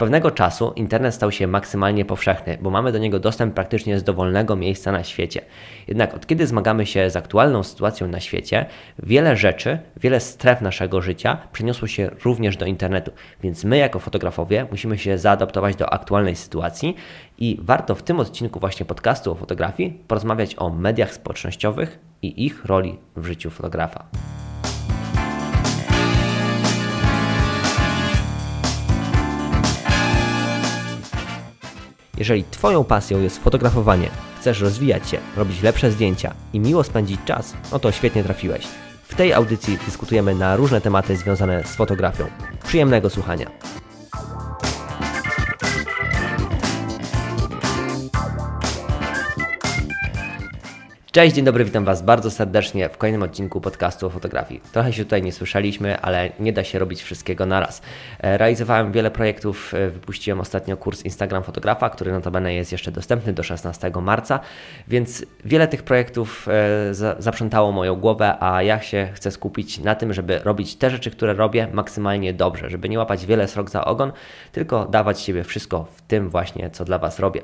pewnego czasu internet stał się maksymalnie powszechny, bo mamy do niego dostęp praktycznie z dowolnego miejsca na świecie. Jednak od kiedy zmagamy się z aktualną sytuacją na świecie, wiele rzeczy, wiele stref naszego życia przeniosło się również do internetu. Więc my, jako fotografowie, musimy się zaadaptować do aktualnej sytuacji i warto w tym odcinku właśnie podcastu o fotografii porozmawiać o mediach społecznościowych i ich roli w życiu fotografa. Jeżeli Twoją pasją jest fotografowanie, chcesz rozwijać się, robić lepsze zdjęcia i miło spędzić czas, no to świetnie trafiłeś. W tej audycji dyskutujemy na różne tematy związane z fotografią. Przyjemnego słuchania. Cześć, dzień dobry, witam Was bardzo serdecznie w kolejnym odcinku podcastu o fotografii. Trochę się tutaj nie słyszeliśmy, ale nie da się robić wszystkiego naraz. E, realizowałem wiele projektów, e, wypuściłem ostatnio kurs Instagram Fotografa, który notabene jest jeszcze dostępny do 16 marca, więc wiele tych projektów e, zaprzątało moją głowę, a ja się chcę skupić na tym, żeby robić te rzeczy, które robię maksymalnie dobrze, żeby nie łapać wiele srok za ogon, tylko dawać siebie wszystko w tym właśnie, co dla Was robię.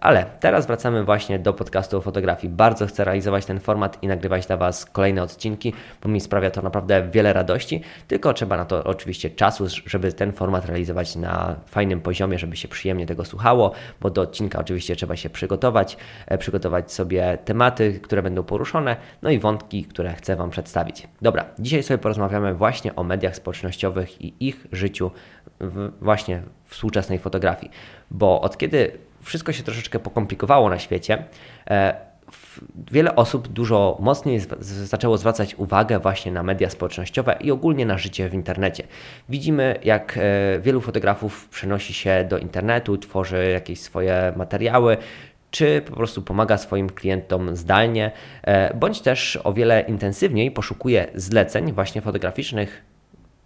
Ale teraz wracamy właśnie do podcastu o fotografii bardzo chcę realizować ten format i nagrywać dla Was kolejne odcinki, bo mi sprawia to naprawdę wiele radości, tylko trzeba na to oczywiście czasu, żeby ten format realizować na fajnym poziomie, żeby się przyjemnie tego słuchało, bo do odcinka oczywiście trzeba się przygotować, e, przygotować sobie tematy, które będą poruszone, no i wątki, które chcę Wam przedstawić. Dobra, dzisiaj sobie porozmawiamy właśnie o mediach społecznościowych i ich życiu w, właśnie w współczesnej fotografii, bo od kiedy wszystko się troszeczkę pokomplikowało na świecie, e, wiele osób dużo mocniej zaczęło zwracać uwagę właśnie na media społecznościowe i ogólnie na życie w internecie. Widzimy, jak e, wielu fotografów przenosi się do internetu, tworzy jakieś swoje materiały, czy po prostu pomaga swoim klientom zdalnie, e, bądź też o wiele intensywniej poszukuje zleceń właśnie fotograficznych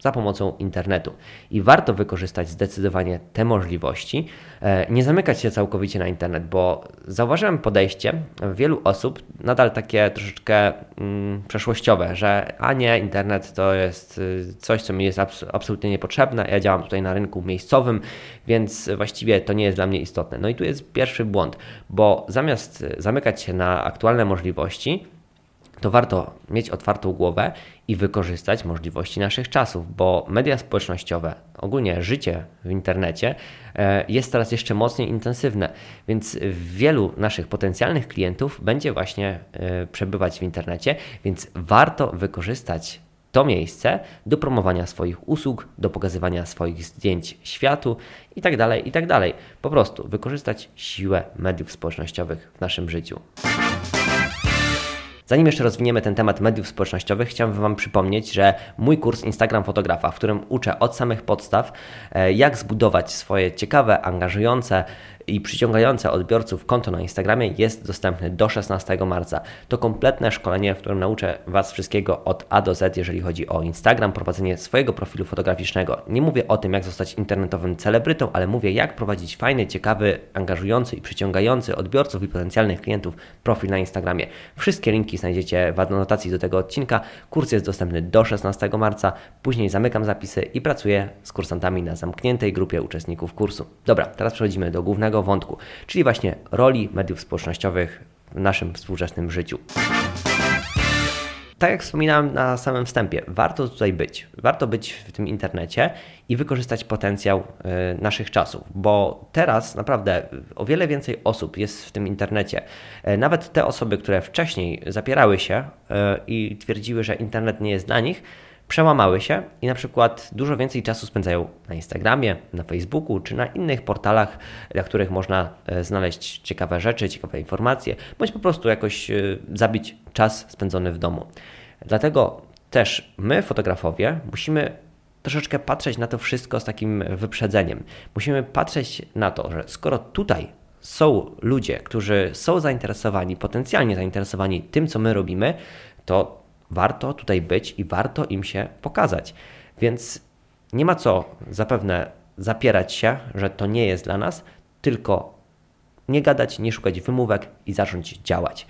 za pomocą internetu. I warto wykorzystać zdecydowanie te możliwości, e, nie zamykać się całkowicie na internet, bo zauważyłem podejście wielu osób nadal takie troszeczkę mm, przeszłościowe, że a nie, internet to jest y, coś, co mi jest abs absolutnie niepotrzebne, ja działam tutaj na rynku miejscowym, więc właściwie to nie jest dla mnie istotne. No i tu jest pierwszy błąd, bo zamiast zamykać się na aktualne możliwości, to warto mieć otwartą głowę i wykorzystać możliwości naszych czasów, bo media społecznościowe, ogólnie życie w internecie e, jest teraz jeszcze mocniej intensywne, więc wielu naszych potencjalnych klientów będzie właśnie e, przebywać w internecie, więc warto wykorzystać to miejsce do promowania swoich usług, do pokazywania swoich zdjęć światu itd., tak itd. Tak po prostu wykorzystać siłę mediów społecznościowych w naszym życiu. Zanim jeszcze rozwiniemy ten temat mediów społecznościowych, chciałbym Wam przypomnieć, że mój kurs Instagram Fotografa, w którym uczę od samych podstaw, e, jak zbudować swoje ciekawe, angażujące i przyciągające odbiorców konto na Instagramie jest dostępny do 16 marca. To kompletne szkolenie, w którym nauczę Was wszystkiego od A do Z, jeżeli chodzi o Instagram, prowadzenie swojego profilu fotograficznego. Nie mówię o tym, jak zostać internetowym celebrytą, ale mówię, jak prowadzić fajny, ciekawy, angażujący i przyciągający odbiorców i potencjalnych klientów profil na Instagramie. Wszystkie linki znajdziecie w anotacji do tego odcinka. Kurs jest dostępny do 16 marca. Później zamykam zapisy i pracuję z kursantami na zamkniętej grupie uczestników kursu. Dobra, teraz przechodzimy do głównego wątku, czyli właśnie roli mediów społecznościowych w naszym współczesnym życiu. Tak jak wspominałem na samym wstępie, warto tutaj być. Warto być w tym internecie i wykorzystać potencjał y, naszych czasów, bo teraz naprawdę o wiele więcej osób jest w tym internecie. Y, nawet te osoby, które wcześniej zapierały się y, i twierdziły, że internet nie jest dla nich, przełamały się i na przykład dużo więcej czasu spędzają na Instagramie, na Facebooku czy na innych portalach, na których można e, znaleźć ciekawe rzeczy, ciekawe informacje, bądź po prostu jakoś e, zabić czas spędzony w domu. Dlatego też my, fotografowie, musimy troszeczkę patrzeć na to wszystko z takim wyprzedzeniem. Musimy patrzeć na to, że skoro tutaj są ludzie, którzy są zainteresowani, potencjalnie zainteresowani tym, co my robimy, to warto tutaj być i warto im się pokazać. Więc nie ma co zapewne zapierać się, że to nie jest dla nas, tylko nie gadać, nie szukać wymówek i zacząć działać.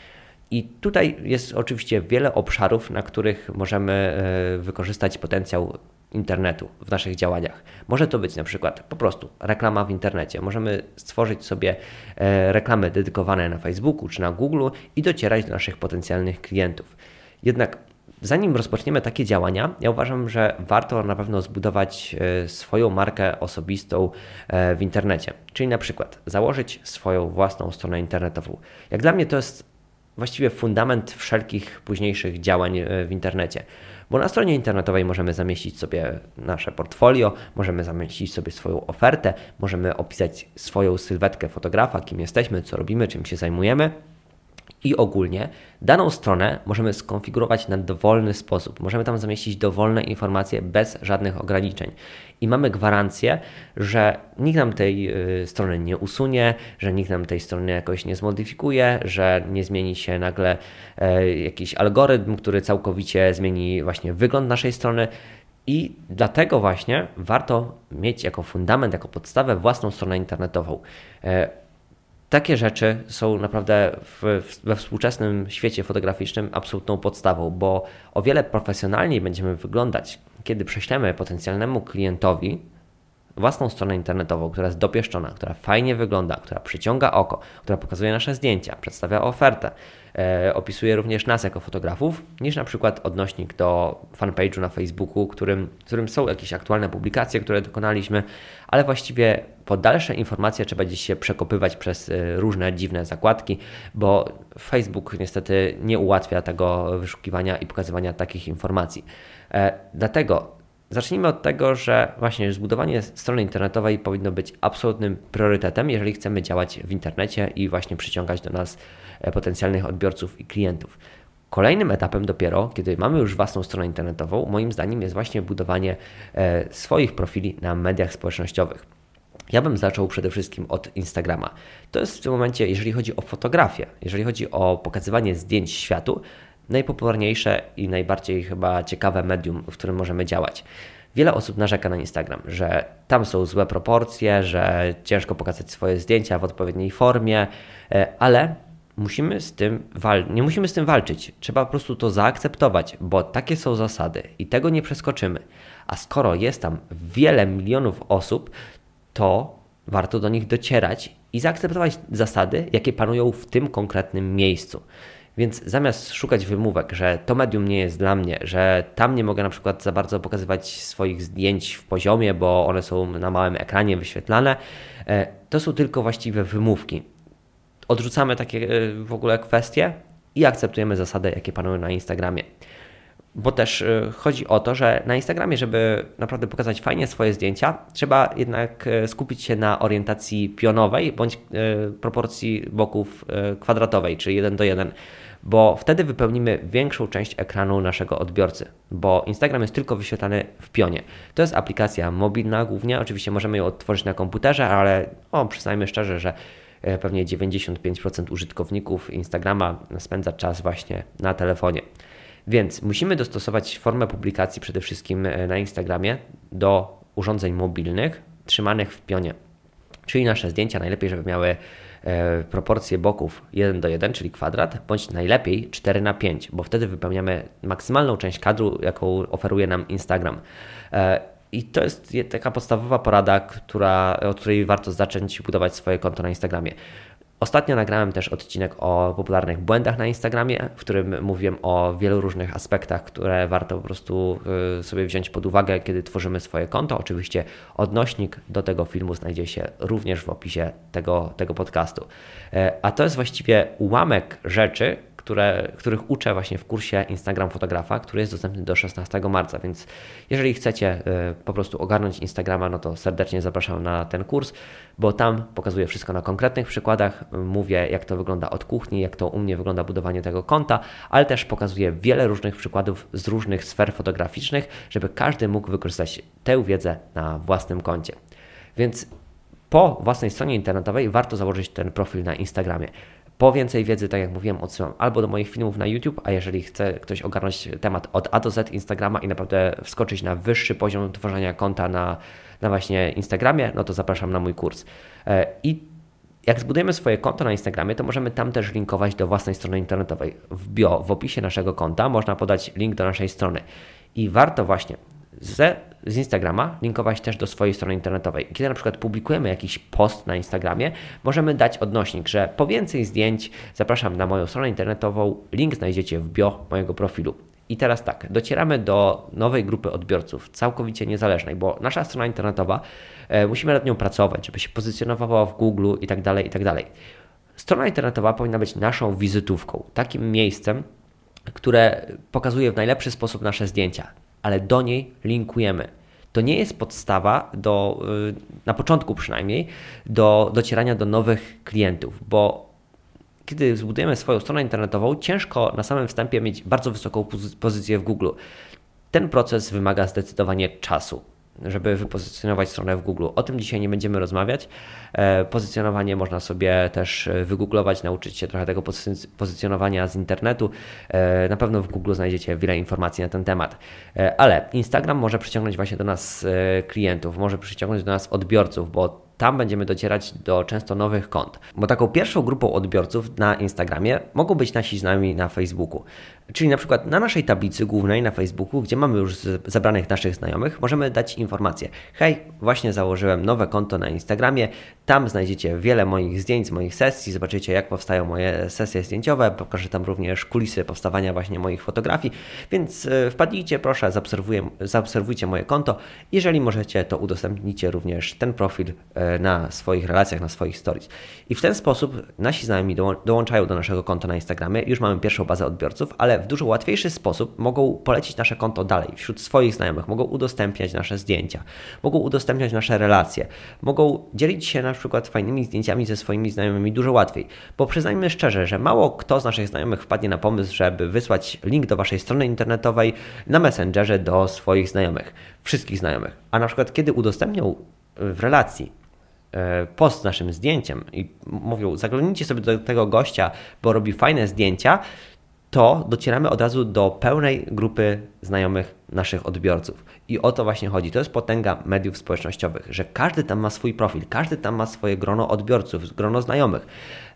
I tutaj jest oczywiście wiele obszarów, na których możemy e, wykorzystać potencjał internetu w naszych działaniach. Może to być na przykład po prostu reklama w internecie. Możemy stworzyć sobie e, reklamy dedykowane na Facebooku czy na Google i docierać do naszych potencjalnych klientów. Jednak zanim rozpoczniemy takie działania, ja uważam, że warto na pewno zbudować e, swoją markę osobistą e, w internecie. Czyli na przykład założyć swoją własną stronę internetową. Jak dla mnie to jest właściwie fundament wszelkich późniejszych działań w internecie. Bo na stronie internetowej możemy zamieścić sobie nasze portfolio, możemy zamieścić sobie swoją ofertę, możemy opisać swoją sylwetkę fotografa, kim jesteśmy, co robimy, czym się zajmujemy. I ogólnie daną stronę możemy skonfigurować na dowolny sposób. Możemy tam zamieścić dowolne informacje bez żadnych ograniczeń. I mamy gwarancję, że nikt nam tej y, strony nie usunie, że nikt nam tej strony jakoś nie zmodyfikuje, że nie zmieni się nagle e, jakiś algorytm, który całkowicie zmieni właśnie wygląd naszej strony. I dlatego właśnie warto mieć jako fundament, jako podstawę własną stronę internetową. Takie rzeczy są naprawdę w, we współczesnym świecie fotograficznym absolutną podstawą, bo o wiele profesjonalniej będziemy wyglądać, kiedy prześlemy potencjalnemu klientowi własną stronę internetową, która jest dopieszczona, która fajnie wygląda, która przyciąga oko, która pokazuje nasze zdjęcia, przedstawia ofertę, e, opisuje również nas jako fotografów, niż na przykład odnośnik do fanpage'u na Facebooku, którym, którym są jakieś aktualne publikacje, które dokonaliśmy, ale właściwie po dalsze informacje trzeba gdzieś się przekopywać przez e, różne dziwne zakładki, bo Facebook niestety nie ułatwia tego wyszukiwania i pokazywania takich informacji. E, dlatego Zacznijmy od tego, że właśnie zbudowanie strony internetowej powinno być absolutnym priorytetem, jeżeli chcemy działać w internecie i właśnie przyciągać do nas e, potencjalnych odbiorców i klientów. Kolejnym etapem dopiero, kiedy mamy już własną stronę internetową, moim zdaniem jest właśnie budowanie e, swoich profili na mediach społecznościowych. Ja bym zaczął przede wszystkim od Instagrama. To jest w tym momencie, jeżeli chodzi o fotografię, jeżeli chodzi o pokazywanie zdjęć światu, najpopularniejsze i najbardziej chyba ciekawe medium, w którym możemy działać. Wiele osób narzeka na Instagram, że tam są złe proporcje, że ciężko pokazać swoje zdjęcia w odpowiedniej formie, e, ale musimy z tym wal- nie musimy z tym walczyć. Trzeba po prostu to zaakceptować, bo takie są zasady i tego nie przeskoczymy. A skoro jest tam wiele milionów osób, to warto do nich docierać i zaakceptować zasady, jakie panują w tym konkretnym miejscu. Więc zamiast szukać wymówek, że to medium nie jest dla mnie, że tam nie mogę na przykład za bardzo pokazywać swoich zdjęć w poziomie, bo one są na małym ekranie wyświetlane, e, to są tylko właściwe wymówki. Odrzucamy takie e, w ogóle kwestie i akceptujemy zasady, jakie panują na Instagramie. Bo też e, chodzi o to, że na Instagramie, żeby naprawdę pokazać fajnie swoje zdjęcia, trzeba jednak skupić się na orientacji pionowej bądź proporcji boków kwadratowej, czyli 1 do 1 bo wtedy wypełnimy większą część ekranu naszego odbiorcy, bo Instagram jest tylko wyświetlany w pionie. To jest aplikacja mobilna głównie, oczywiście możemy ją odtworzyć na komputerze, ale o, przyznajmy szczerze, że e, pewnie 95% użytkowników Instagrama spędza czas właśnie na telefonie. Więc musimy dostosować formę publikacji przede wszystkim e, na Instagramie do urządzeń mobilnych trzymanych w pionie. Czyli nasze zdjęcia najlepiej, żeby miały proporcje boków 1 do 1, czyli kwadrat, bądź najlepiej 4 na 5, bo wtedy wypełniamy maksymalną część kadru, jaką oferuje nam Instagram. E, I to jest taka podstawowa porada, która, od której warto zacząć budować swoje konto na Instagramie. Ostatnio nagrałem też odcinek o popularnych błędach na Instagramie, w którym mówiłem o wielu różnych aspektach, które warto po prostu y, sobie wziąć pod uwagę, kiedy tworzymy swoje konto. Oczywiście odnośnik do tego filmu znajdzie się również w opisie tego, tego podcastu. E, a to jest właściwie ułamek rzeczy, które, których uczę właśnie w kursie Instagram Fotografa, który jest dostępny do 16 marca, więc jeżeli chcecie y, po prostu ogarnąć Instagrama, no to serdecznie zapraszam na ten kurs, bo tam pokazuję wszystko na konkretnych przykładach, mówię jak to wygląda od kuchni, jak to u mnie wygląda budowanie tego konta, ale też pokazuję wiele różnych przykładów z różnych sfer fotograficznych, żeby każdy mógł wykorzystać tę wiedzę na własnym koncie. Więc po własnej stronie internetowej warto założyć ten profil na Instagramie. Po więcej wiedzy, tak jak mówiłem, odsyłam albo do moich filmów na YouTube, a jeżeli chce ktoś ogarnąć temat od A do Z Instagrama i naprawdę wskoczyć na wyższy poziom tworzenia konta na, na właśnie Instagramie, no to zapraszam na mój kurs. E, I jak zbudujemy swoje konto na Instagramie, to możemy tam też linkować do własnej strony internetowej. W bio, w opisie naszego konta można podać link do naszej strony. I warto właśnie ze z Instagrama linkować też do swojej strony internetowej. Kiedy na przykład publikujemy jakiś post na Instagramie, możemy dać odnośnik, że po więcej zdjęć zapraszam na moją stronę internetową. Link znajdziecie w bio mojego profilu. I teraz tak, docieramy do nowej grupy odbiorców, całkowicie niezależnej, bo nasza strona internetowa, e, musimy nad nią pracować, żeby się pozycjonowała w Google i tak dalej, i tak dalej. Strona internetowa powinna być naszą wizytówką, takim miejscem, które pokazuje w najlepszy sposób nasze zdjęcia, ale do niej linkujemy. To nie jest podstawa do, y, na początku przynajmniej, do docierania do nowych klientów, bo kiedy zbudujemy swoją stronę internetową, ciężko na samym wstępie mieć bardzo wysoką pozycję w Google. Ten proces wymaga zdecydowanie czasu żeby wypozycjonować stronę w Google. O tym dzisiaj nie będziemy rozmawiać. E, pozycjonowanie można sobie też e, wygooglować, nauczyć się trochę tego pozycjonowania z internetu. E, na pewno w Google znajdziecie wiele informacji na ten temat. Ale Instagram może przyciągnąć właśnie do nas klientów, może przyciągnąć do nas odbiorców, bo tam będziemy docierać do często nowych kont. Bo taką pierwszą grupą odbiorców na Instagramie mogą być nasi znajomi na Facebooku. Czyli na przykład na naszej tablicy głównej na Facebooku, gdzie mamy już zebranych naszych znajomych, możemy dać informację: Hej, właśnie założyłem nowe konto na Instagramie. Tam znajdziecie wiele moich zdjęć moich sesji, zobaczycie jak powstają moje sesje zdjęciowe. Pokażę tam również kulisy powstawania właśnie moich fotografii. Więc e, wpadnijcie, proszę, zaobserwujcie moje konto. Jeżeli możecie, to udostępnijcie również ten profil e, na swoich relacjach, na swoich stories. I w ten sposób nasi znajomi dołączają do naszego konta na Instagramie. Już mamy pierwszą bazę odbiorców, ale w dużo łatwiejszy sposób mogą polecić nasze konto dalej wśród swoich znajomych, mogą udostępniać nasze zdjęcia, mogą udostępniać nasze relacje, mogą dzielić się na przykład fajnymi zdjęciami ze swoimi znajomymi dużo łatwiej. Bo przyznajmy szczerze, że mało kto z naszych znajomych wpadnie na pomysł, żeby wysłać link do waszej strony internetowej na Messengerze do swoich znajomych, wszystkich znajomych. A na przykład kiedy udostępnią w relacji post z naszym zdjęciem i mówią, zaglądnijcie sobie do tego gościa, bo robi fajne zdjęcia, to docieramy od razu do pełnej grupy znajomych naszych odbiorców. I o to właśnie chodzi. To jest potęga mediów społecznościowych, że każdy tam ma swój profil, każdy tam ma swoje grono odbiorców, grono znajomych.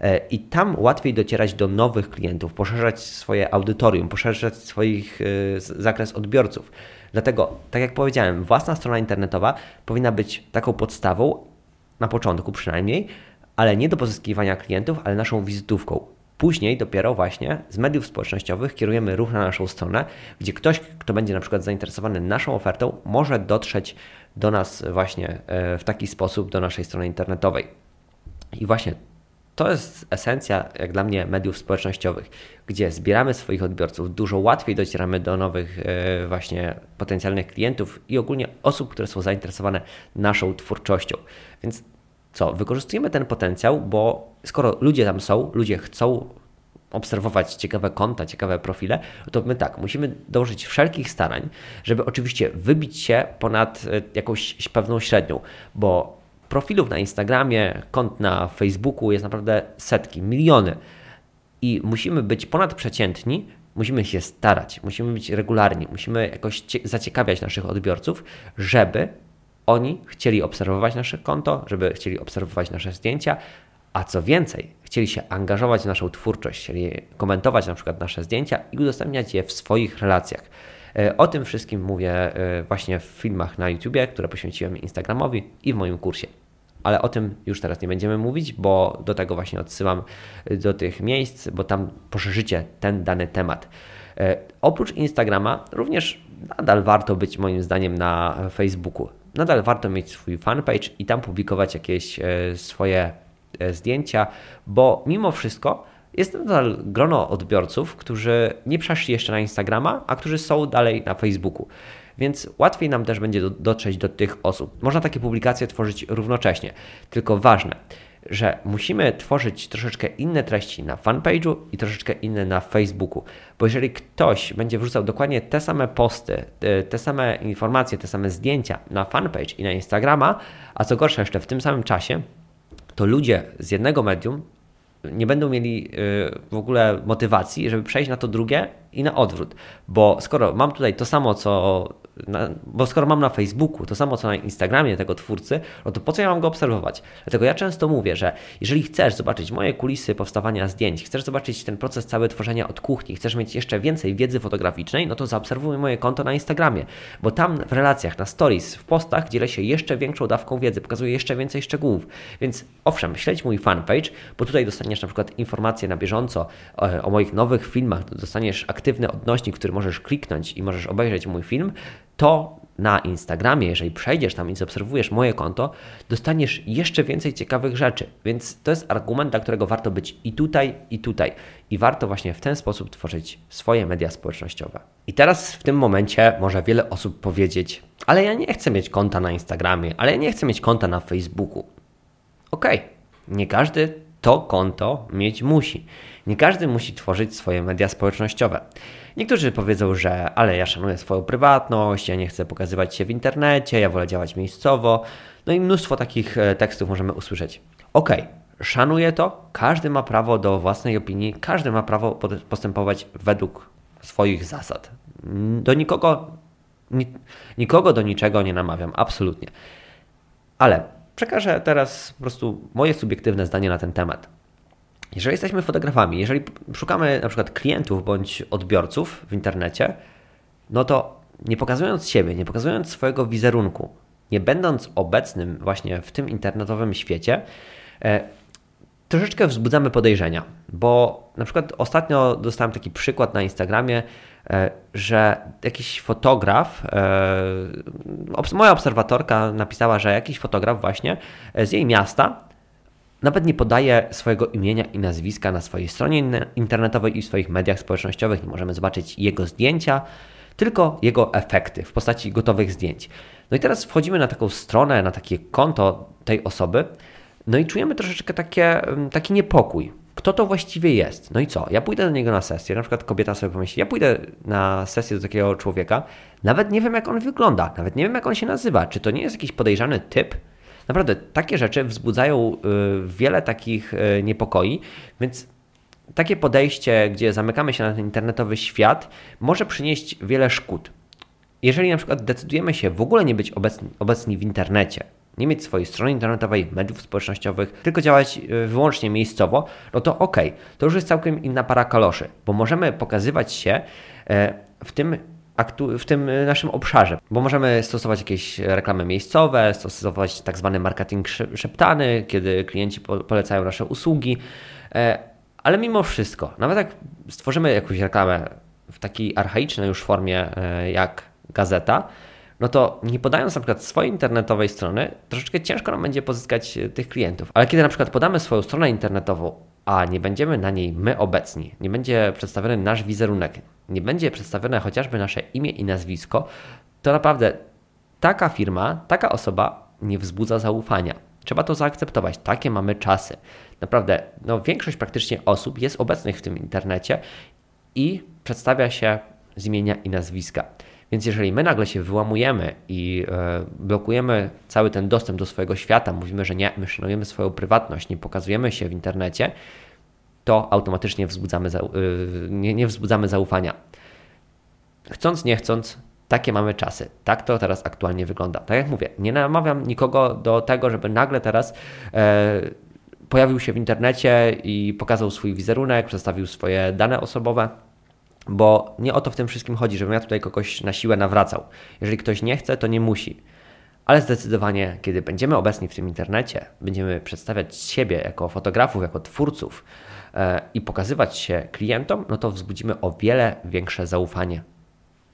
E, I tam łatwiej docierać do nowych klientów, poszerzać swoje audytorium, poszerzać swoich e, zakres odbiorców. Dlatego, tak jak powiedziałem, własna strona internetowa powinna być taką podstawą, na początku przynajmniej, ale nie do pozyskiwania klientów, ale naszą wizytówką Później dopiero właśnie z mediów społecznościowych kierujemy ruch na naszą stronę, gdzie ktoś, kto będzie na przykład zainteresowany naszą ofertą, może dotrzeć do nas właśnie e, w taki sposób do naszej strony internetowej. I właśnie to jest esencja, jak dla mnie, mediów społecznościowych, gdzie zbieramy swoich odbiorców, dużo łatwiej docieramy do nowych e, właśnie potencjalnych klientów i ogólnie osób, które są zainteresowane naszą twórczością. Więc co? Wykorzystujemy ten potencjał, bo skoro ludzie tam są, ludzie chcą obserwować ciekawe konta, ciekawe profile, to my tak, musimy dążyć wszelkich starań, żeby oczywiście wybić się ponad e, jakąś pewną średnią, bo profilów na Instagramie, kont na Facebooku jest naprawdę setki, miliony i musimy być ponadprzeciętni, musimy się starać, musimy być regularni, musimy jakoś zaciekawiać naszych odbiorców, żeby oni chcieli obserwować nasze konto, żeby chcieli obserwować nasze zdjęcia, a co więcej, chcieli się angażować w naszą twórczość, chcieli komentować na przykład nasze zdjęcia i udostępniać je w swoich relacjach. E, o tym wszystkim mówię e, właśnie w filmach na YouTubie, które poświęciłem Instagramowi i w moim kursie. Ale o tym już teraz nie będziemy mówić, bo do tego właśnie odsyłam e, do tych miejsc, bo tam poszerzycie ten dany temat. Oprócz Instagrama również nadal warto być moim zdaniem na Facebooku. Nadal warto mieć swój fanpage i tam publikować jakieś swoje E, zdjęcia, bo mimo wszystko jest nadal grono odbiorców, którzy nie przeszli jeszcze na Instagrama, a którzy są dalej na Facebooku. Więc łatwiej nam też będzie dotrzeć do tych osób. Można takie publikacje tworzyć równocześnie. Tylko ważne, że musimy tworzyć troszeczkę inne treści na fanpage'u i troszeczkę inne na Facebooku. Bo jeżeli ktoś będzie wrzucał dokładnie te same posty, te same informacje, te same zdjęcia na fanpage i na Instagrama, a co gorsza jeszcze w tym samym czasie, to ludzie z jednego medium nie będą mieli y, w ogóle motywacji, żeby przejść na to drugie i na odwrót. Bo skoro mam tutaj to samo, co na, bo skoro mam na Facebooku to samo co na Instagramie tego twórcy, no to po co ja mam go obserwować? Dlatego ja często mówię, że jeżeli chcesz zobaczyć moje kulisy powstawania zdjęć, chcesz zobaczyć ten proces cały tworzenia od kuchni, chcesz mieć jeszcze więcej wiedzy fotograficznej, no to zaobserwuj moje konto na Instagramie, bo tam w relacjach, na stories, w postach dzielę się jeszcze większą dawką wiedzy, pokazuję jeszcze więcej szczegółów. Więc owszem, śledź mój fanpage, bo tutaj dostaniesz na przykład informacje na bieżąco o, o moich nowych filmach, dostaniesz aktywny odnośnik, który możesz kliknąć i możesz obejrzeć mój film, to na Instagramie, jeżeli przejdziesz tam i zaobserwujesz moje konto, dostaniesz jeszcze więcej ciekawych rzeczy. Więc to jest argument, dla którego warto być i tutaj, i tutaj. I warto właśnie w ten sposób tworzyć swoje media społecznościowe. I teraz w tym momencie może wiele osób powiedzieć: Ale ja nie chcę mieć konta na Instagramie, ale ja nie chcę mieć konta na Facebooku. Okej, okay. nie każdy to konto mieć musi. Nie każdy musi tworzyć swoje media społecznościowe. Niektórzy powiedzą, że ale ja szanuję swoją prywatność, ja nie chcę pokazywać się w internecie, ja wolę działać miejscowo. No i mnóstwo takich e, tekstów możemy usłyszeć. Okej, okay, szanuję to, każdy ma prawo do własnej opinii, każdy ma prawo postępować według swoich zasad. Do nikogo, nikogo do niczego nie namawiam, absolutnie. Ale przekażę teraz po prostu moje subiektywne zdanie na ten temat. Jeżeli jesteśmy fotografami, jeżeli szukamy na przykład klientów bądź odbiorców w internecie, no to nie pokazując siebie, nie pokazując swojego wizerunku, nie będąc obecnym właśnie w tym internetowym świecie, e, troszeczkę wzbudzamy podejrzenia, bo na przykład ostatnio dostałem taki przykład na Instagramie, e, że jakiś fotograf, e, moja obserwatorka napisała, że jakiś fotograf właśnie z jej miasta nawet nie podaje swojego imienia i nazwiska na swojej stronie internetowej i w swoich mediach społecznościowych. Nie możemy zobaczyć jego zdjęcia, tylko jego efekty w postaci gotowych zdjęć. No i teraz wchodzimy na taką stronę, na takie konto tej osoby, no i czujemy troszeczkę takie, mm, taki niepokój. Kto to właściwie jest? No i co? Ja pójdę do niego na sesję, na przykład kobieta sobie pomyśli, ja pójdę na sesję do takiego człowieka, nawet nie wiem jak on wygląda, nawet nie wiem jak on się nazywa, czy to nie jest jakiś podejrzany typ, Naprawdę takie rzeczy wzbudzają y, wiele takich y, niepokoi, więc takie podejście, gdzie zamykamy się na ten internetowy świat, może przynieść wiele szkód. Jeżeli na przykład decydujemy się w ogóle nie być obecni, obecni w internecie, nie mieć swojej strony internetowej, mediów społecznościowych, tylko działać y, wyłącznie miejscowo, no to ok, to już jest całkiem inna para kaloszy, bo możemy pokazywać się e, w tym w tym y, naszym obszarze, bo możemy stosować jakieś reklamy miejscowe, stosować tak zwany marketing szeptany, kiedy klienci polecają nasze usługi, e, ale mimo wszystko, nawet jak stworzymy jakąś reklamę w takiej archaicznej już formie e, jak gazeta, no to nie podając na przykład swojej internetowej strony, troszeczkę ciężko nam będzie pozyskać e, tych klientów. Ale kiedy na przykład podamy swoją stronę internetową, a nie będziemy na niej my obecni, nie będzie przedstawiony nasz wizerunek, nie będzie przedstawione chociażby nasze imię i nazwisko, to naprawdę taka firma, taka osoba nie wzbudza zaufania. Trzeba to zaakceptować. Takie mamy czasy. Naprawdę, no, większość praktycznie osób jest obecnych w tym internecie i przedstawia się z imienia i nazwiska. Więc jeżeli my nagle się wyłamujemy i e, blokujemy cały ten dostęp do swojego świata, mówimy, że nie, my szanujemy swoją prywatność, nie pokazujemy się w internecie, to automatycznie wzbudzamy, e, nie, nie wzbudzamy zaufania. Chcąc, nie chcąc, takie mamy czasy. Tak to teraz aktualnie wygląda. Tak jak mówię, nie namawiam nikogo do tego, żeby nagle teraz e, pojawił się w internecie i pokazał swój wizerunek, przedstawił swoje dane osobowe bo nie o to w tym wszystkim chodzi, żebym ja tutaj kogoś na siłę nawracał. Jeżeli ktoś nie chce, to nie musi. Ale zdecydowanie, kiedy będziemy obecni w tym internecie, będziemy przedstawiać siebie jako fotografów, jako twórców e, i pokazywać się klientom, no to wzbudzimy o wiele większe zaufanie.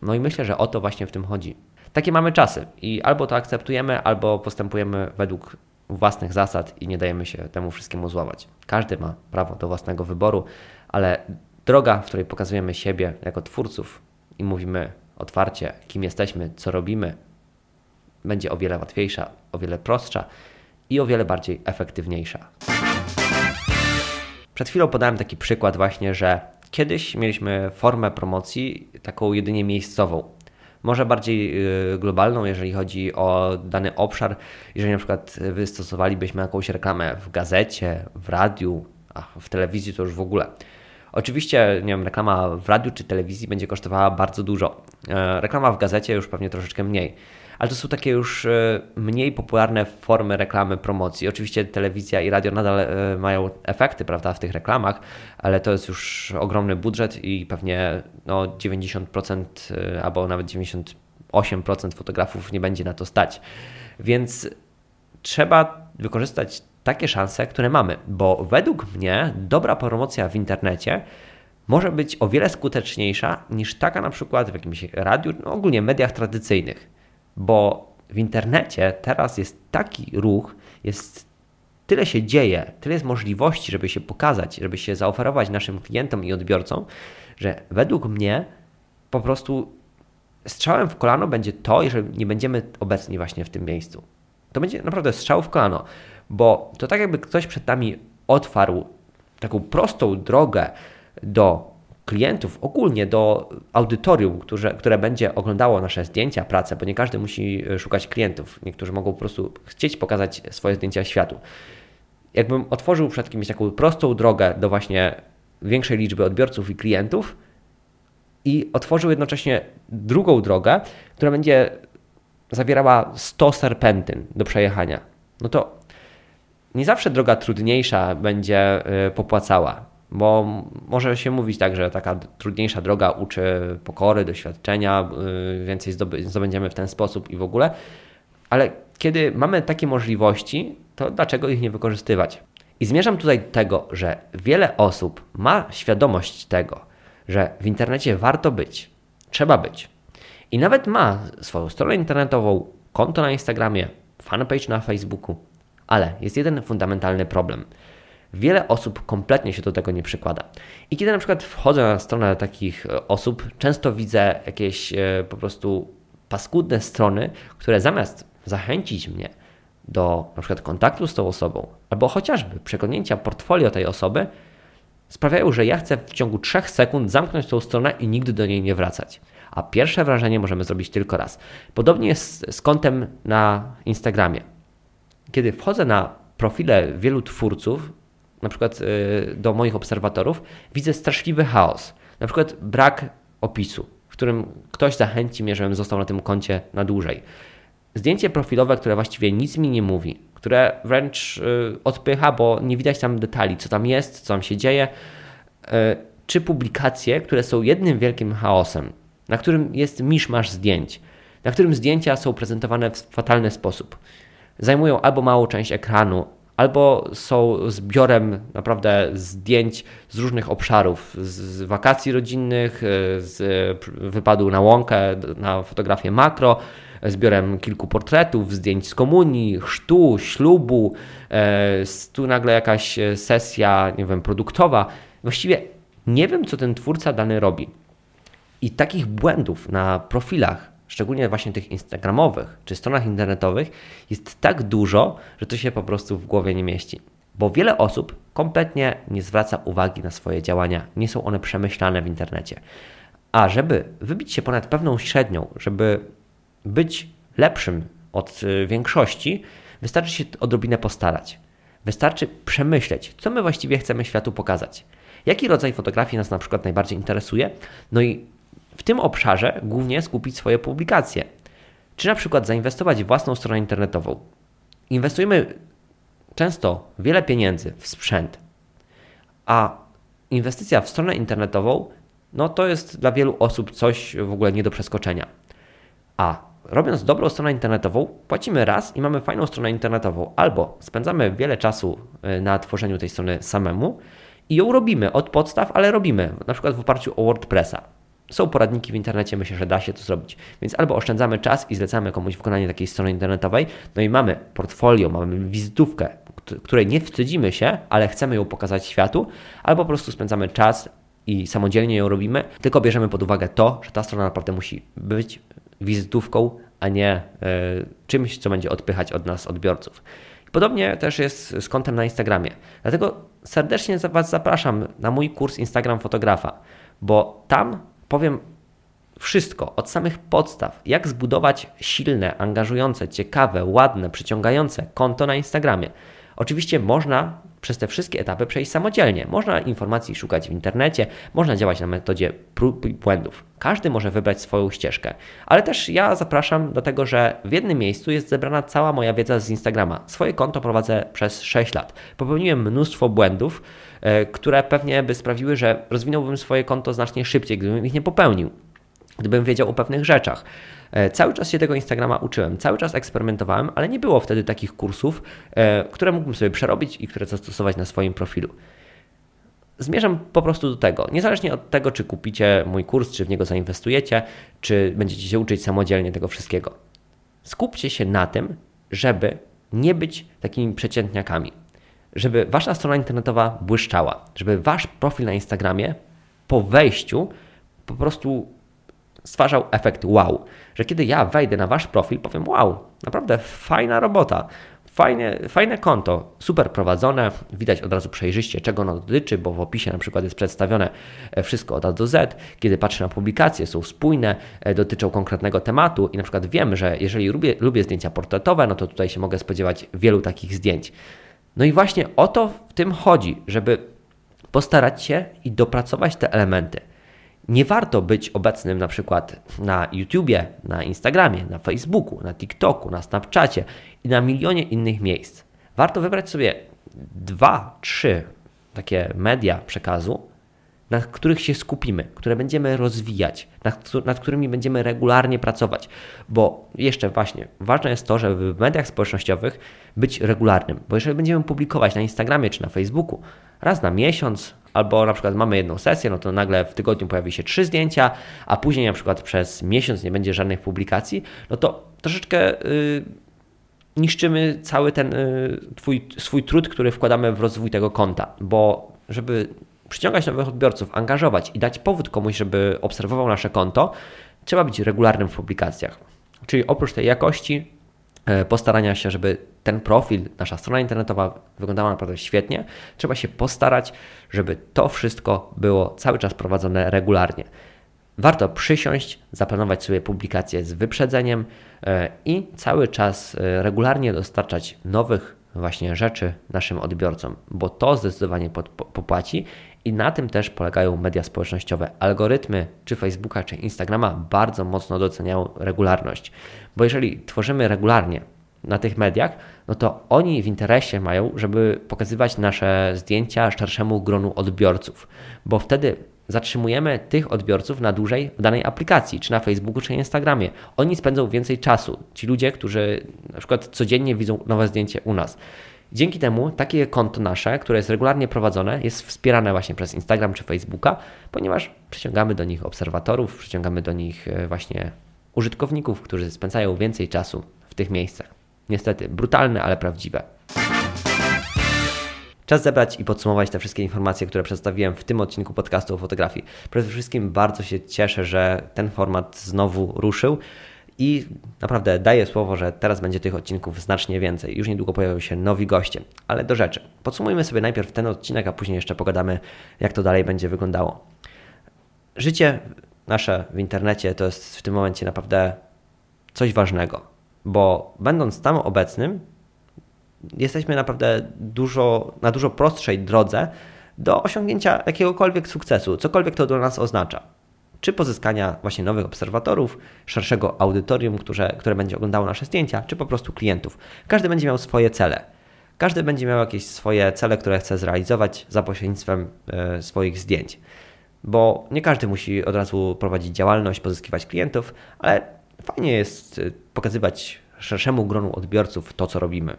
No i myślę, że o to właśnie w tym chodzi. Takie mamy czasy i albo to akceptujemy, albo postępujemy według własnych zasad i nie dajemy się temu wszystkiemu złamać. Każdy ma prawo do własnego wyboru, ale Droga, w której pokazujemy siebie jako twórców i mówimy otwarcie, kim jesteśmy, co robimy, będzie o wiele łatwiejsza, o wiele prostsza i o wiele bardziej efektywniejsza. Przed chwilą podałem taki przykład właśnie, że kiedyś mieliśmy formę promocji taką jedynie miejscową. Może bardziej y, globalną, jeżeli chodzi o dany obszar. Jeżeli na przykład wystosowalibyśmy jakąś reklamę w gazecie, w radiu, a w telewizji to już w ogóle Oczywiście, nie wiem, reklama w radiu czy telewizji będzie kosztowała bardzo dużo. E, reklama w gazecie już pewnie troszeczkę mniej. Ale to są takie już e, mniej popularne formy reklamy, promocji. Oczywiście telewizja i radio nadal e, mają efekty, prawda, w tych reklamach, ale to jest już ogromny budżet i pewnie no, 90% albo nawet 98% fotografów nie będzie na to stać. Więc trzeba wykorzystać takie szanse, które mamy, bo według mnie dobra promocja w internecie może być o wiele skuteczniejsza niż taka na przykład w jakimś radiu, no ogólnie mediach tradycyjnych, bo w internecie teraz jest taki ruch, jest tyle się dzieje, tyle jest możliwości, żeby się pokazać, żeby się zaoferować naszym klientom i odbiorcom, że według mnie po prostu strzałem w kolano będzie to, jeżeli nie będziemy obecni właśnie w tym miejscu. To będzie naprawdę strzał w kolano, bo to tak jakby ktoś przed nami otwarł taką prostą drogę do klientów, ogólnie do audytorium, które, które będzie oglądało nasze zdjęcia, pracę, bo nie każdy musi e, szukać klientów. Niektórzy mogą po prostu chcieć pokazać swoje zdjęcia światu. Jakbym otworzył przed kimś taką prostą drogę do właśnie większej liczby odbiorców i klientów i otworzył jednocześnie drugą drogę, która będzie zawierała 100 serpentyn do przejechania, no to nie zawsze droga trudniejsza będzie y, popłacała, bo może się mówić tak, że taka trudniejsza droga uczy pokory, doświadczenia, y, więcej zdobędziemy w ten sposób i w ogóle, ale kiedy mamy takie możliwości, to dlaczego ich nie wykorzystywać? I zmierzam tutaj do tego, że wiele osób ma świadomość tego, że w internecie warto być, trzeba być. I nawet ma swoją stronę internetową, konto na Instagramie, fanpage na Facebooku, ale jest jeden fundamentalny problem. Wiele osób kompletnie się do tego nie przykłada. I kiedy na przykład wchodzę na stronę takich e, osób, często widzę jakieś e, po prostu paskudne strony, które zamiast zachęcić mnie do na przykład kontaktu z tą osobą, albo chociażby przeglądnięcia portfolio tej osoby, sprawiają, że ja chcę w ciągu 3 sekund zamknąć tą stronę i nigdy do niej nie wracać. A pierwsze wrażenie możemy zrobić tylko raz. Podobnie jest z kontem na Instagramie kiedy wchodzę na profile wielu twórców, na przykład y, do moich obserwatorów, widzę straszliwy chaos. Na przykład brak opisu, w którym ktoś zachęci mnie, żebym został na tym koncie na dłużej. Zdjęcie profilowe, które właściwie nic mi nie mówi, które wręcz y, odpycha, bo nie widać tam detali, co tam jest, co tam się dzieje, y, czy publikacje, które są jednym wielkim chaosem, na którym jest miszmasz zdjęć, na którym zdjęcia są prezentowane w fatalny sposób zajmują albo małą część ekranu, albo są zbiorem naprawdę zdjęć z różnych obszarów, z wakacji rodzinnych, z wypadu na łąkę, na fotografię makro, zbiorem kilku portretów, zdjęć z komunii, chrztu, ślubu, e, tu nagle jakaś sesja, nie wiem, produktowa. Właściwie nie wiem, co ten twórca dany robi. I takich błędów na profilach szczególnie właśnie tych instagramowych czy stronach internetowych, jest tak dużo, że to się po prostu w głowie nie mieści. Bo wiele osób kompletnie nie zwraca uwagi na swoje działania, nie są one przemyślane w internecie. A żeby wybić się ponad pewną średnią, żeby być lepszym od y, większości, wystarczy się odrobinę postarać. Wystarczy przemyśleć, co my właściwie chcemy światu pokazać. Jaki rodzaj fotografii nas na przykład najbardziej interesuje, no i w tym obszarze głównie skupić swoje publikacje. Czy na przykład zainwestować w własną stronę internetową. Inwestujemy często wiele pieniędzy w sprzęt, a inwestycja w stronę internetową no to jest dla wielu osób coś w ogóle nie do przeskoczenia. A robiąc dobrą stronę internetową, płacimy raz i mamy fajną stronę internetową, albo spędzamy wiele czasu y, na tworzeniu tej strony samemu i ją robimy od podstaw, ale robimy, na przykład w oparciu o WordPressa. Są poradniki w internecie, myślę, że da się to zrobić. Więc albo oszczędzamy czas i zlecamy komuś wykonanie takiej strony internetowej, no i mamy portfolio, mamy wizytówkę, której nie wstydzimy się, ale chcemy ją pokazać światu, albo po prostu spędzamy czas i samodzielnie ją robimy, tylko bierzemy pod uwagę to, że ta strona naprawdę musi być wizytówką, a nie y, czymś, co będzie odpychać od nas odbiorców. Podobnie też jest z kontem na Instagramie. Dlatego serdecznie Was zapraszam na mój kurs Instagram fotografa, bo tam powiem wszystko od samych podstaw, jak zbudować silne, angażujące, ciekawe, ładne, przyciągające konto na Instagramie. Oczywiście można przez te wszystkie etapy przejść samodzielnie. Można informacji szukać w internecie, można działać na metodzie prób i błędów. Każdy może wybrać swoją ścieżkę, ale też ja zapraszam do tego, że w jednym miejscu jest zebrana cała moja wiedza z Instagrama. Swoje konto prowadzę przez 6 lat. Popełniłem mnóstwo błędów, które pewnie by sprawiły, że rozwinąłbym swoje konto znacznie szybciej, gdybym ich nie popełnił gdybym wiedział o pewnych rzeczach. E, cały czas się tego Instagrama uczyłem, cały czas eksperymentowałem, ale nie było wtedy takich kursów, e, które mógłbym sobie przerobić i które zastosować na swoim profilu. Zmierzam po prostu do tego. Niezależnie od tego, czy kupicie mój kurs, czy w niego zainwestujecie, czy będziecie się uczyć samodzielnie tego wszystkiego. Skupcie się na tym, żeby nie być takimi przeciętniakami. Żeby wasza strona internetowa błyszczała, żeby wasz profil na Instagramie po wejściu po prostu stwarzał efekt wow, że kiedy ja wejdę na wasz profil, powiem wow, naprawdę fajna robota, fajne, fajne konto, super prowadzone, widać od razu przejrzyście, czego ono dotyczy, bo w opisie na przykład jest przedstawione e, wszystko od A do Z. Kiedy patrzę na publikacje, są spójne, e, dotyczą konkretnego tematu i na przykład wiem, że jeżeli lubię, lubię zdjęcia portretowe, no to tutaj się mogę spodziewać wielu takich zdjęć. No i właśnie o to w tym chodzi, żeby postarać się i dopracować te elementy. Nie warto być obecnym na przykład na YouTubie, na Instagramie, na Facebooku, na TikToku, na Snapchacie i na milionie innych miejsc. Warto wybrać sobie dwa, trzy takie media przekazu, na których się skupimy, które będziemy rozwijać, nad, nad, którymi będziemy regularnie pracować. Bo jeszcze właśnie ważne jest to, żeby w mediach społecznościowych być regularnym. Bo jeżeli będziemy publikować na Instagramie czy na Facebooku raz na miesiąc, albo na przykład mamy jedną sesję, no to nagle w tygodniu pojawi się trzy zdjęcia, a później na przykład przez miesiąc nie będzie żadnych publikacji, no to troszeczkę yy, niszczymy cały ten yy, twój, swój trud, który wkładamy w rozwój tego konta, bo żeby przyciągać nowych odbiorców, angażować i dać powód komuś, żeby obserwował nasze konto, trzeba być regularnym w publikacjach. Czyli oprócz tej jakości, e, postarania się, żeby ten profil, nasza strona internetowa wyglądała naprawdę świetnie, trzeba się postarać, żeby to wszystko było cały czas prowadzone regularnie. Warto przysiąść, zaplanować sobie publikacje z wyprzedzeniem e, i cały czas e, regularnie dostarczać nowych właśnie rzeczy naszym odbiorcom, bo to zdecydowanie popłaci i na tym też polegają media społecznościowe. Algorytmy czy Facebooka, czy Instagrama bardzo mocno doceniają regularność, bo jeżeli tworzymy regularnie na tych mediach, no to oni w interesie mają, żeby pokazywać nasze zdjęcia szerszemu gronu odbiorców, bo wtedy zatrzymujemy tych odbiorców na dłużej w danej aplikacji, czy na Facebooku, czy Instagramie. Oni spędzą więcej czasu. Ci ludzie, którzy na przykład codziennie widzą nowe zdjęcie u nas. Dzięki temu takie konto nasze, które jest regularnie prowadzone, jest wspierane właśnie przez Instagram czy Facebooka, ponieważ przyciągamy do nich obserwatorów, przyciągamy do nich e, właśnie użytkowników, którzy spędzają więcej czasu w tych miejscach. Niestety, brutalne, ale prawdziwe. Czas zebrać i podsumować te wszystkie informacje, które przedstawiłem w tym odcinku podcastu o fotografii. Przede wszystkim bardzo się cieszę, że ten format znowu ruszył. I naprawdę daję słowo, że teraz będzie tych odcinków znacznie więcej. Już niedługo pojawią się nowi goście. Ale do rzeczy. Podsumujmy sobie najpierw ten odcinek, a później jeszcze pogadamy, jak to dalej będzie wyglądało. Życie nasze w internecie to jest w tym momencie naprawdę coś ważnego, bo będąc tam obecnym, jesteśmy naprawdę dużo, na dużo prostszej drodze do osiągnięcia jakiegokolwiek sukcesu, cokolwiek to dla nas oznacza czy pozyskania właśnie nowych obserwatorów, szerszego audytorium, które, które będzie oglądało nasze zdjęcia, czy po prostu klientów. Każdy będzie miał swoje cele. Każdy będzie miał jakieś swoje cele, które chce zrealizować za pośrednictwem e, swoich zdjęć. Bo nie każdy musi od razu prowadzić działalność, pozyskiwać klientów, ale fajnie jest e, pokazywać szerszemu gronu odbiorców to, co robimy.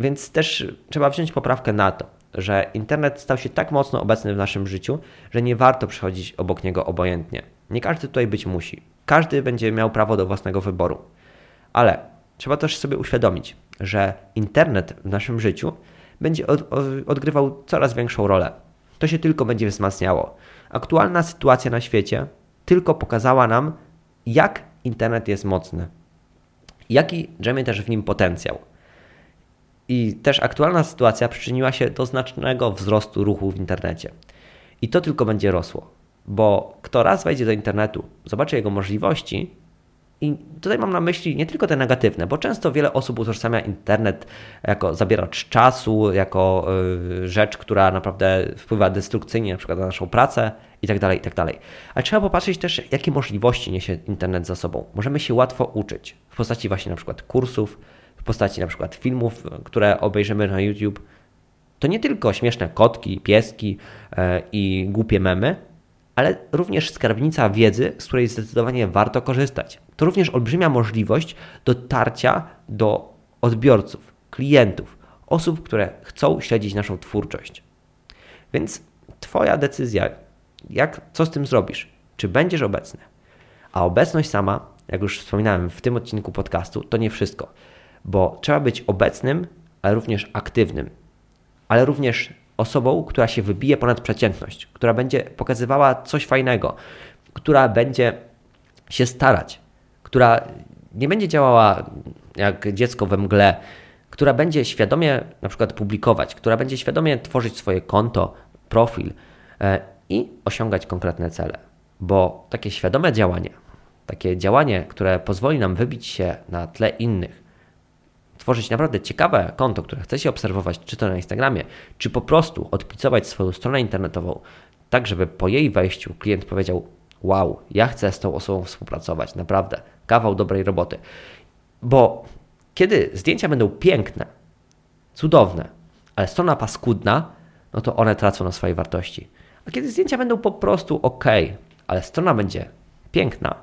Więc też trzeba wziąć poprawkę na to, że internet stał się tak mocno obecny w naszym życiu, że nie warto przechodzić obok niego obojętnie. Nie każdy tutaj być musi. Każdy będzie miał prawo do własnego wyboru. Ale trzeba też sobie uświadomić, że internet w naszym życiu będzie od, odgrywał coraz większą rolę. To się tylko będzie wzmacniało. Aktualna sytuacja na świecie tylko pokazała nam, jak internet jest mocny. Jaki drzemie też w nim potencjał. I też aktualna sytuacja przyczyniła się do znacznego wzrostu ruchu w internecie. I to tylko będzie rosło, bo kto raz wejdzie do internetu, zobaczy jego możliwości, I tutaj mam na myśli nie tylko te negatywne, bo często wiele osób utożsamia internet jako zabieracz czasu, jako y, rzecz, która naprawdę wpływa destrukcyjnie na przykład na naszą pracę itd., tak itd. Tak Ale trzeba popatrzeć też, jakie możliwości niesie internet za sobą. Możemy się łatwo uczyć w postaci właśnie na przykład kursów, postaci na przykład filmów, które obejrzymy na YouTube. To nie tylko śmieszne kotki, pieski e, i głupie memy, ale również skarbnica wiedzy, z której zdecydowanie warto korzystać. To również olbrzymia możliwość dotarcia do odbiorców, klientów, osób, które chcą śledzić naszą twórczość. Więc Twoja decyzja, jak, co z tym zrobisz? Czy będziesz obecny? A obecność sama, jak już wspominałem w tym odcinku podcastu, to nie wszystko, bo trzeba być obecnym, ale również aktywnym, ale również osobą, która się wybije ponad przeciętność, która będzie pokazywała coś fajnego, która będzie się starać, która nie będzie działała jak dziecko we mgle, która będzie świadomie na przykład publikować, która będzie świadomie tworzyć swoje konto, profil e, i osiągać konkretne cele. Bo takie świadome działanie, takie działanie, które pozwoli nam wybić się na tle innych, tworzyć naprawdę ciekawe konto, które chcecie obserwować, czy to na Instagramie, czy po prostu odpicować swoją stronę internetową, tak żeby po jej wejściu klient powiedział: Wow, ja chcę z tą osobą współpracować, naprawdę, kawał dobrej roboty. Bo kiedy zdjęcia będą piękne, cudowne, ale strona paskudna, no to one tracą na swojej wartości. A kiedy zdjęcia będą po prostu ok, ale strona będzie piękna,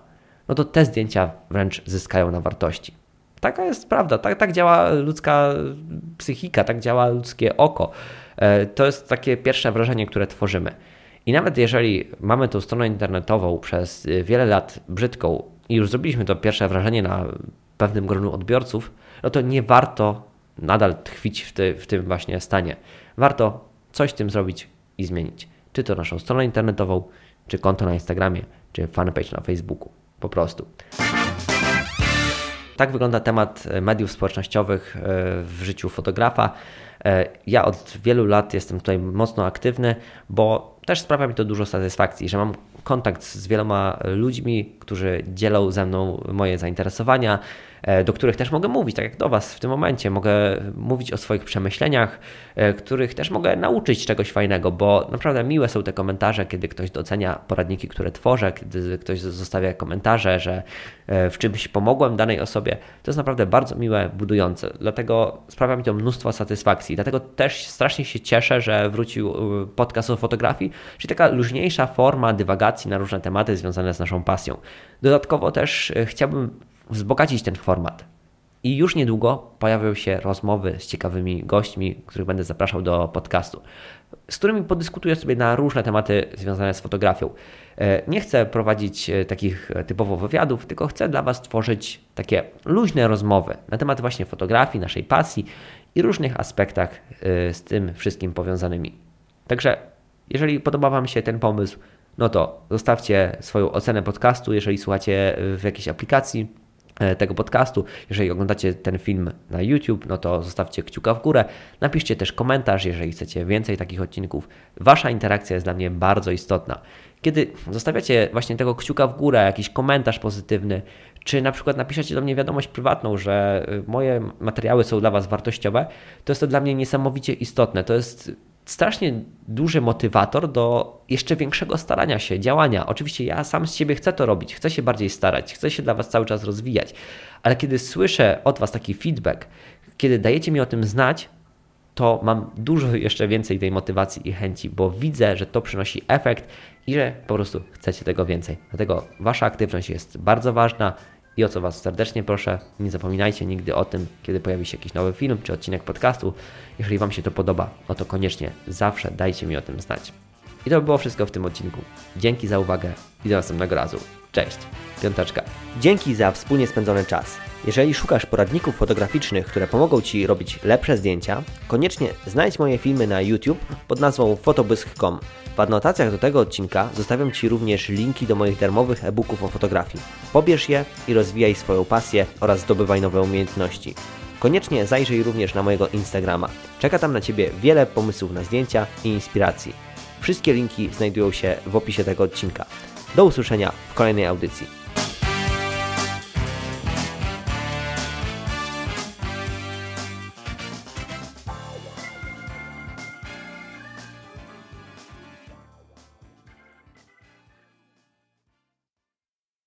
no to te zdjęcia wręcz zyskają na wartości. Taka jest prawda, tak, tak działa ludzka psychika, tak działa ludzkie oko. E, to jest takie pierwsze wrażenie, które tworzymy. I nawet jeżeli mamy tą stronę internetową przez wiele lat brzydką i już zrobiliśmy to pierwsze wrażenie na pewnym gronu odbiorców, no to nie warto nadal tkwić w, ty, w tym właśnie stanie. Warto coś z tym zrobić i zmienić. Czy to naszą stronę internetową, czy konto na Instagramie, czy fanpage na Facebooku. Po prostu. Tak wygląda temat mediów społecznościowych e, w życiu fotografa. E, ja od wielu lat jestem tutaj mocno aktywny, bo też sprawia mi to dużo satysfakcji, że mam kontakt z wieloma ludźmi, którzy dzielą ze mną moje zainteresowania, do których też mogę mówić, tak jak do Was w tym momencie. Mogę mówić o swoich przemyśleniach, e, których też mogę nauczyć czegoś fajnego, bo naprawdę miłe są te komentarze, kiedy ktoś docenia poradniki, które tworzę, kiedy ktoś zostawia komentarze, że e, w czymś pomogłem danej osobie. To jest naprawdę bardzo miłe, budujące. Dlatego sprawia mi to mnóstwo satysfakcji. Dlatego też strasznie się cieszę, że wrócił podcast o fotografii, czyli taka luźniejsza forma dywagacji na różne tematy związane z naszą pasją. Dodatkowo też chciałbym wzbogacić ten format. I już niedługo pojawią się rozmowy z ciekawymi gośćmi, których będę zapraszał do podcastu, z którymi podyskutuję sobie na różne tematy związane z fotografią. E, nie chcę prowadzić e, takich typowo wywiadów, tylko chcę dla Was tworzyć takie luźne rozmowy na temat właśnie fotografii, naszej pasji i różnych aspektach e, z tym wszystkim powiązanymi. Także jeżeli podoba Wam się ten pomysł, no to zostawcie swoją ocenę podcastu, jeżeli słuchacie w jakiejś aplikacji E, tego podcastu. Jeżeli oglądacie ten film na YouTube, no to zostawcie kciuka w górę. Napiszcie też komentarz, jeżeli chcecie więcej takich odcinków. Wasza interakcja jest dla mnie bardzo istotna. Kiedy zostawiacie właśnie tego kciuka w górę, jakiś komentarz pozytywny, czy na przykład napiszecie do mnie wiadomość prywatną, że y, moje materiały są dla Was wartościowe, to jest to dla mnie niesamowicie istotne. To jest strasznie duży motywator do jeszcze większego starania się, działania. Oczywiście ja sam z siebie chcę to robić, chcę się bardziej starać, chcę się dla Was cały czas rozwijać, ale kiedy słyszę od Was taki feedback, kiedy dajecie mi o tym znać, to mam dużo jeszcze więcej tej motywacji i chęci, bo widzę, że to przynosi efekt i że po prostu chcecie tego więcej. Dlatego Wasza aktywność jest bardzo ważna. I o co Was serdecznie proszę, nie zapominajcie nigdy o tym, kiedy pojawi się jakiś nowy film czy odcinek podcastu. Jeżeli Wam się to podoba, no to koniecznie zawsze dajcie mi o tym znać. I to by było wszystko w tym odcinku. Dzięki za uwagę i do następnego razu. Cześć, piąteczka. Dzięki za wspólnie spędzony czas. Jeżeli szukasz poradników fotograficznych, które pomogą Ci robić lepsze zdjęcia, koniecznie znajdź moje filmy na YouTube pod nazwą fotobysk.com. W anotacjach do tego odcinka zostawiam Ci również linki do moich darmowych e-booków o fotografii. Pobierz je i rozwijaj swoją pasję oraz zdobywaj nowe umiejętności. Koniecznie zajrzyj również na mojego Instagrama. Czeka tam na Ciebie wiele pomysłów na zdjęcia i inspiracji. Wszystkie linki znajdują się w opisie tego odcinka. Do usłyszenia w kolejnej audycji.